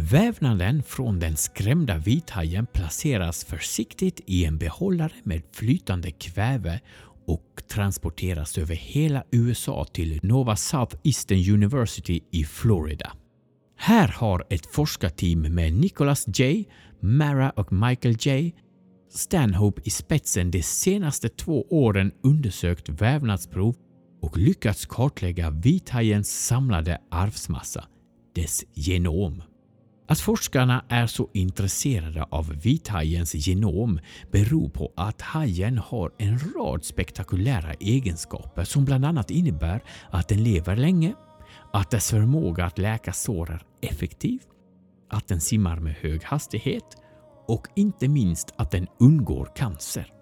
Vävnaden från den skrämda vithajen placeras försiktigt i en behållare med flytande kväve och transporteras över hela USA till Nova Southeastern University i Florida. Här har ett forskarteam med Nicholas J, Mara och Michael J Stanhope i spetsen de senaste två åren undersökt vävnadsprov och lyckats kartlägga vithajens samlade arvsmassa, dess genom. Att forskarna är så intresserade av vithajens genom beror på att hajen har en rad spektakulära egenskaper som bland annat innebär att den lever länge, att dess förmåga att läka sår är effektiv, att den simmar med hög hastighet och inte minst att den undgår cancer.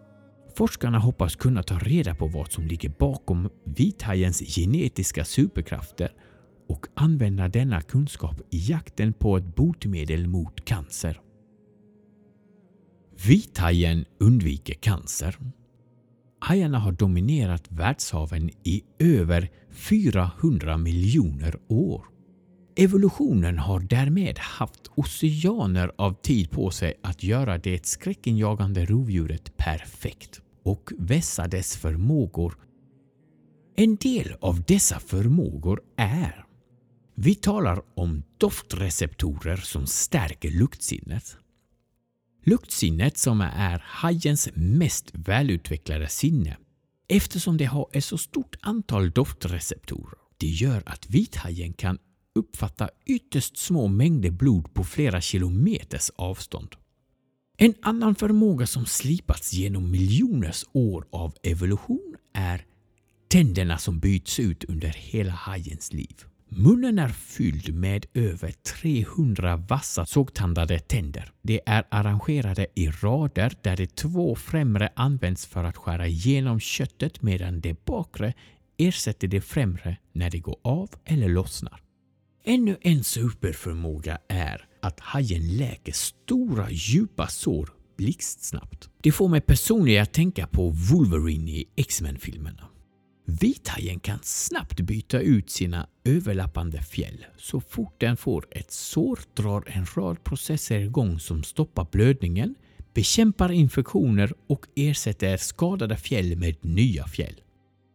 Forskarna hoppas kunna ta reda på vad som ligger bakom vithajens genetiska superkrafter och använda denna kunskap i jakten på ett botemedel mot cancer. Vithajen undviker cancer. Hajarna har dominerat världshaven i över 400 miljoner år. Evolutionen har därmed haft oceaner av tid på sig att göra det skräckinjagande rovdjuret perfekt och vässa dess förmågor. En del av dessa förmågor är vi talar om doftreceptorer som stärker luktsinnet. Luktsinnet som är hajens mest välutvecklade sinne eftersom det har ett så stort antal doftreceptorer. Det gör att vithajen kan uppfatta ytterst små mängder blod på flera kilometers avstånd. En annan förmåga som slipats genom miljoners år av evolution är tänderna som byts ut under hela hajens liv. Munnen är fylld med över 300 vassa sågtandade tänder. De är arrangerade i rader där de två främre används för att skära igenom köttet medan de bakre ersätter de främre när de går av eller lossnar. Ännu en superförmåga är att hajen läker stora djupa sår blixtsnabbt. Det får mig personligen att tänka på Wolverine i X-Men-filmerna. Vithajen kan snabbt byta ut sina överlappande fjäll. Så fort den får ett sår drar en rad processer igång som stoppar blödningen, bekämpar infektioner och ersätter skadade fjäll med nya fjäll.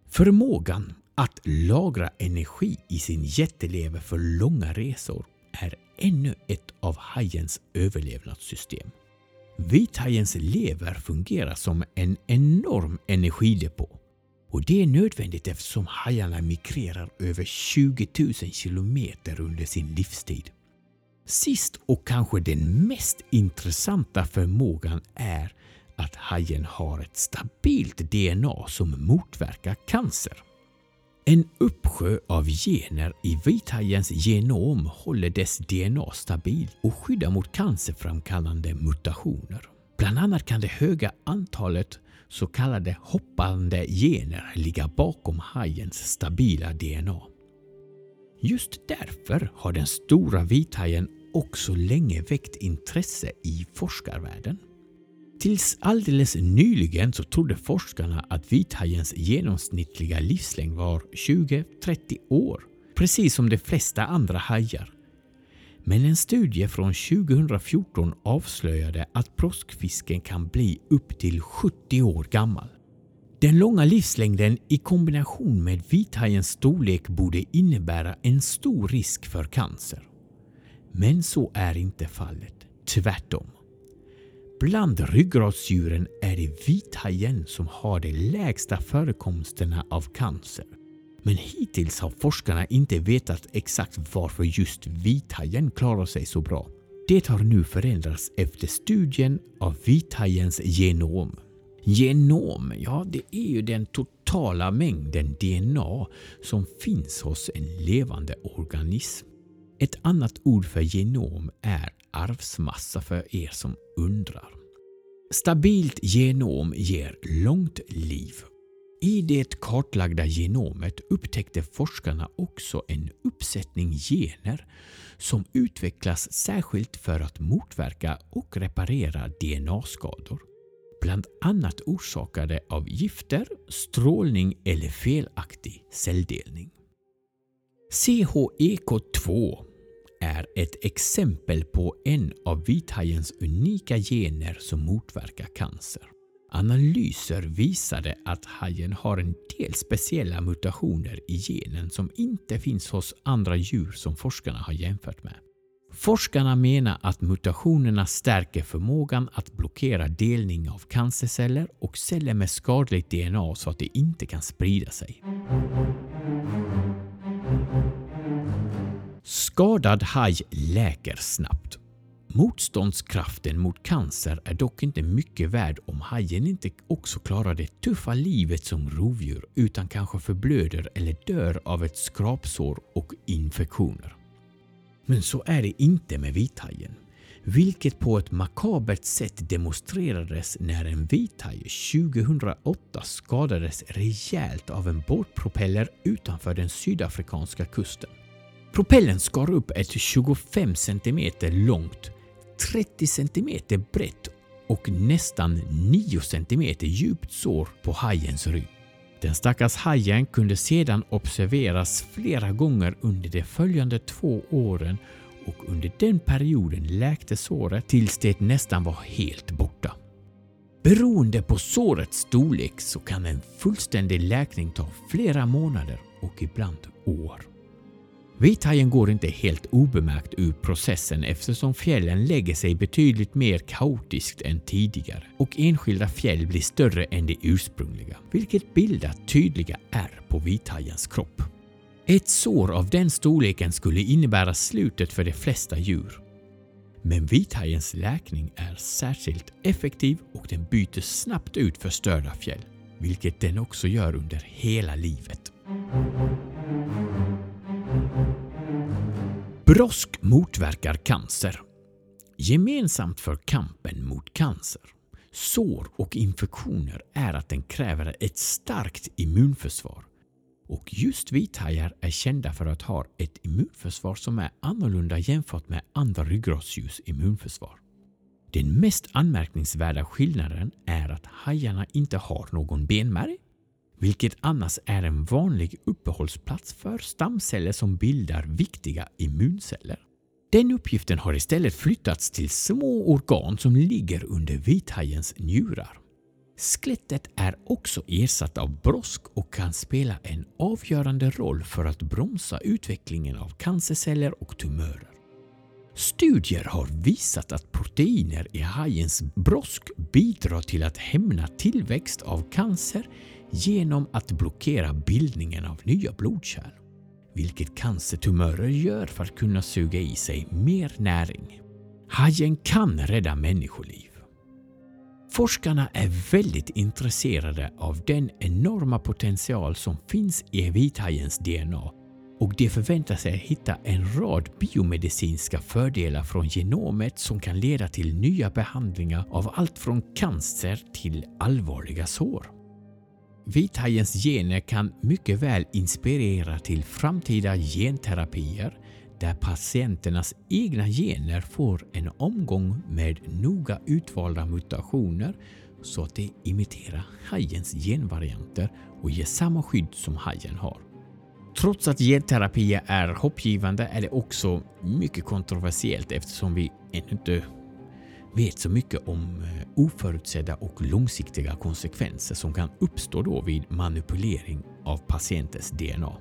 Förmågan att lagra energi i sin jättelever för långa resor är ännu ett av hajens överlevnadssystem. Vithajens lever fungerar som en enorm energidepå och det är nödvändigt eftersom hajarna migrerar över 20 000 kilometer under sin livstid. Sist och kanske den mest intressanta förmågan är att hajen har ett stabilt DNA som motverkar cancer. En uppsjö av gener i vithajens genom håller dess DNA stabilt och skyddar mot cancerframkallande mutationer. Bland annat kan det höga antalet så kallade hoppande gener ligga bakom hajens stabila DNA. Just därför har den stora vithajen också länge väckt intresse i forskarvärlden. Tills alldeles nyligen så trodde forskarna att vithajens genomsnittliga livslängd var 20-30 år, precis som de flesta andra hajar. Men en studie från 2014 avslöjade att broskfisken kan bli upp till 70 år gammal. Den långa livslängden i kombination med vithajens storlek borde innebära en stor risk för cancer. Men så är inte fallet. Tvärtom. Bland ryggradsdjuren är det vithajen som har de lägsta förekomsterna av cancer. Men hittills har forskarna inte vetat exakt varför just vithajen klarar sig så bra. Det har nu förändrats efter studien av vithajens genom. Genom, ja det är ju den totala mängden DNA som finns hos en levande organism. Ett annat ord för genom är arvsmassa för er som undrar. Stabilt genom ger långt liv. I det kartlagda genomet upptäckte forskarna också en uppsättning gener som utvecklas särskilt för att motverka och reparera DNA-skador. Bland annat orsakade av gifter, strålning eller felaktig celldelning. CHEK2 är ett exempel på en av vithajens unika gener som motverkar cancer. Analyser visade att hajen har en del speciella mutationer i genen som inte finns hos andra djur som forskarna har jämfört med. Forskarna menar att mutationerna stärker förmågan att blockera delning av cancerceller och celler med skadligt DNA så att det inte kan sprida sig. Skadad haj läker snabbt. Motståndskraften mot cancer är dock inte mycket värd om hajen inte också klarar det tuffa livet som rovdjur utan kanske förblöder eller dör av ett skrapsår och infektioner. Men så är det inte med vithajen. Vilket på ett makabert sätt demonstrerades när en vithaj 2008 skadades rejält av en båtpropeller utanför den sydafrikanska kusten. Propellen skar upp ett 25 cm långt, 30 cm brett och nästan 9 cm djupt sår på hajens rygg. Den stackars hajen kunde sedan observeras flera gånger under de följande två åren och under den perioden läkte såret tills det nästan var helt borta. Beroende på sårets storlek så kan en fullständig läkning ta flera månader och ibland år. Vithajen går inte helt obemärkt ur processen eftersom fjällen lägger sig betydligt mer kaotiskt än tidigare och enskilda fjäll blir större än de ursprungliga, vilket bildar tydliga ärr på vithajens kropp. Ett sår av den storleken skulle innebära slutet för de flesta djur. Men vithajens läkning är särskilt effektiv och den byter snabbt ut förstörda fjäll, vilket den också gör under hela livet. Brosk motverkar cancer. Gemensamt för kampen mot cancer, sår och infektioner är att den kräver ett starkt immunförsvar. Och just vithajar är kända för att ha ett immunförsvar som är annorlunda jämfört med andra ryggradsdjurs immunförsvar. Den mest anmärkningsvärda skillnaden är att hajarna inte har någon benmärg vilket annars är en vanlig uppehållsplats för stamceller som bildar viktiga immunceller. Den uppgiften har istället flyttats till små organ som ligger under vithajens njurar. Skelettet är också ersatt av brosk och kan spela en avgörande roll för att bromsa utvecklingen av cancerceller och tumörer. Studier har visat att proteiner i hajens brosk bidrar till att hämna tillväxt av cancer genom att blockera bildningen av nya blodkärl, vilket cancertumörer gör för att kunna suga i sig mer näring. Hajen kan rädda människoliv. Forskarna är väldigt intresserade av den enorma potential som finns i vithajens DNA och de förväntar sig hitta en rad biomedicinska fördelar från genomet som kan leda till nya behandlingar av allt från cancer till allvarliga sår. Vithajens gener kan mycket väl inspirera till framtida genterapier där patienternas egna gener får en omgång med noga utvalda mutationer så att de imiterar hajens genvarianter och ger samma skydd som hajen har. Trots att genterapier är hoppgivande är det också mycket kontroversiellt eftersom vi ännu inte vet så mycket om eh, oförutsedda och långsiktiga konsekvenser som kan uppstå då vid manipulering av patientens DNA.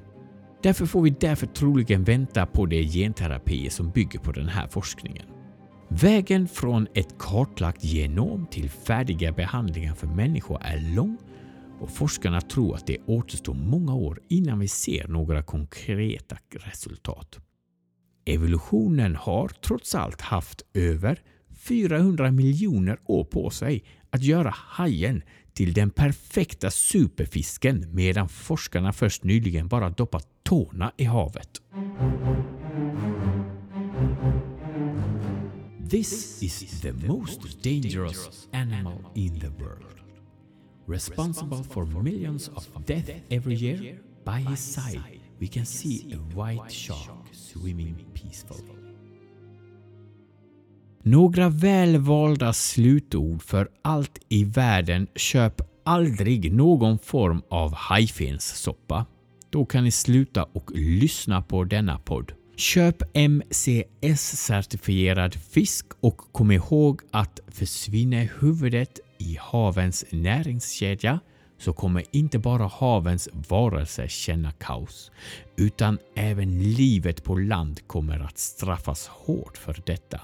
Därför får vi därför troligen vänta på de genterapier som bygger på den här forskningen. Vägen från ett kartlagt genom till färdiga behandlingar för människor är lång och forskarna tror att det återstår många år innan vi ser några konkreta resultat. Evolutionen har trots allt haft över 400 miljoner år på sig att göra hajen till den perfekta superfisken medan forskarna först nyligen bara doppat tårna i havet. This is the most dangerous animal in the world. Responsible for millions of deaths every year, by his side we can see a white shark swimming peacefully. Några välvalda slutord för allt i världen. Köp aldrig någon form av hajfenssoppa. Då kan ni sluta och lyssna på denna podd. Köp MCS-certifierad fisk och kom ihåg att försvinner huvudet i havens näringskedja så kommer inte bara havens varelser känna kaos, utan även livet på land kommer att straffas hårt för detta.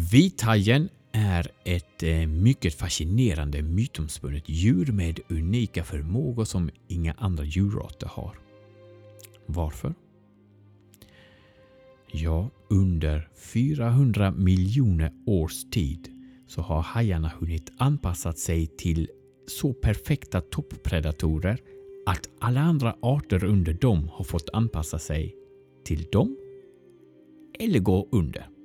Vithajen är ett eh, mycket fascinerande mytomspunnet djur med unika förmågor som inga andra djurarter har. Varför? Ja, under 400 miljoner års tid så har hajarna hunnit anpassa sig till så perfekta toppredatorer att alla andra arter under dem har fått anpassa sig till dem eller gå under.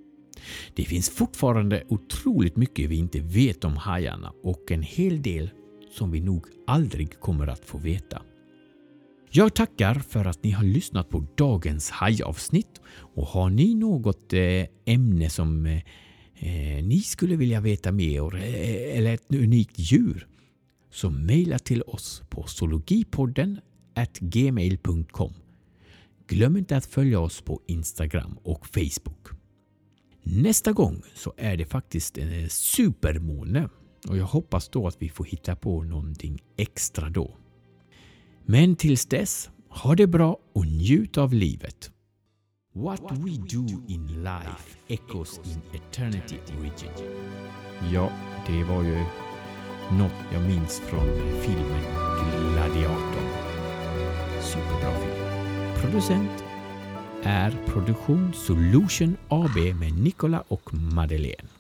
Det finns fortfarande otroligt mycket vi inte vet om hajarna och en hel del som vi nog aldrig kommer att få veta. Jag tackar för att ni har lyssnat på dagens hajavsnitt och har ni något eh, ämne som eh, eh, ni skulle vilja veta mer eller ett unikt djur så mejla till oss på zoologipodden gmail.com. Glöm inte att följa oss på Instagram och Facebook. Nästa gång så är det faktiskt en supermåne och jag hoppas då att vi får hitta på någonting extra då. Men tills dess, ha det bra och njut av livet. What we do in life echoes in eternity origin. Ja, det var ju något jag minns från filmen Gladiatorn. Superbra film. Producent är Produktion Solution AB med Nicola och Madeleine.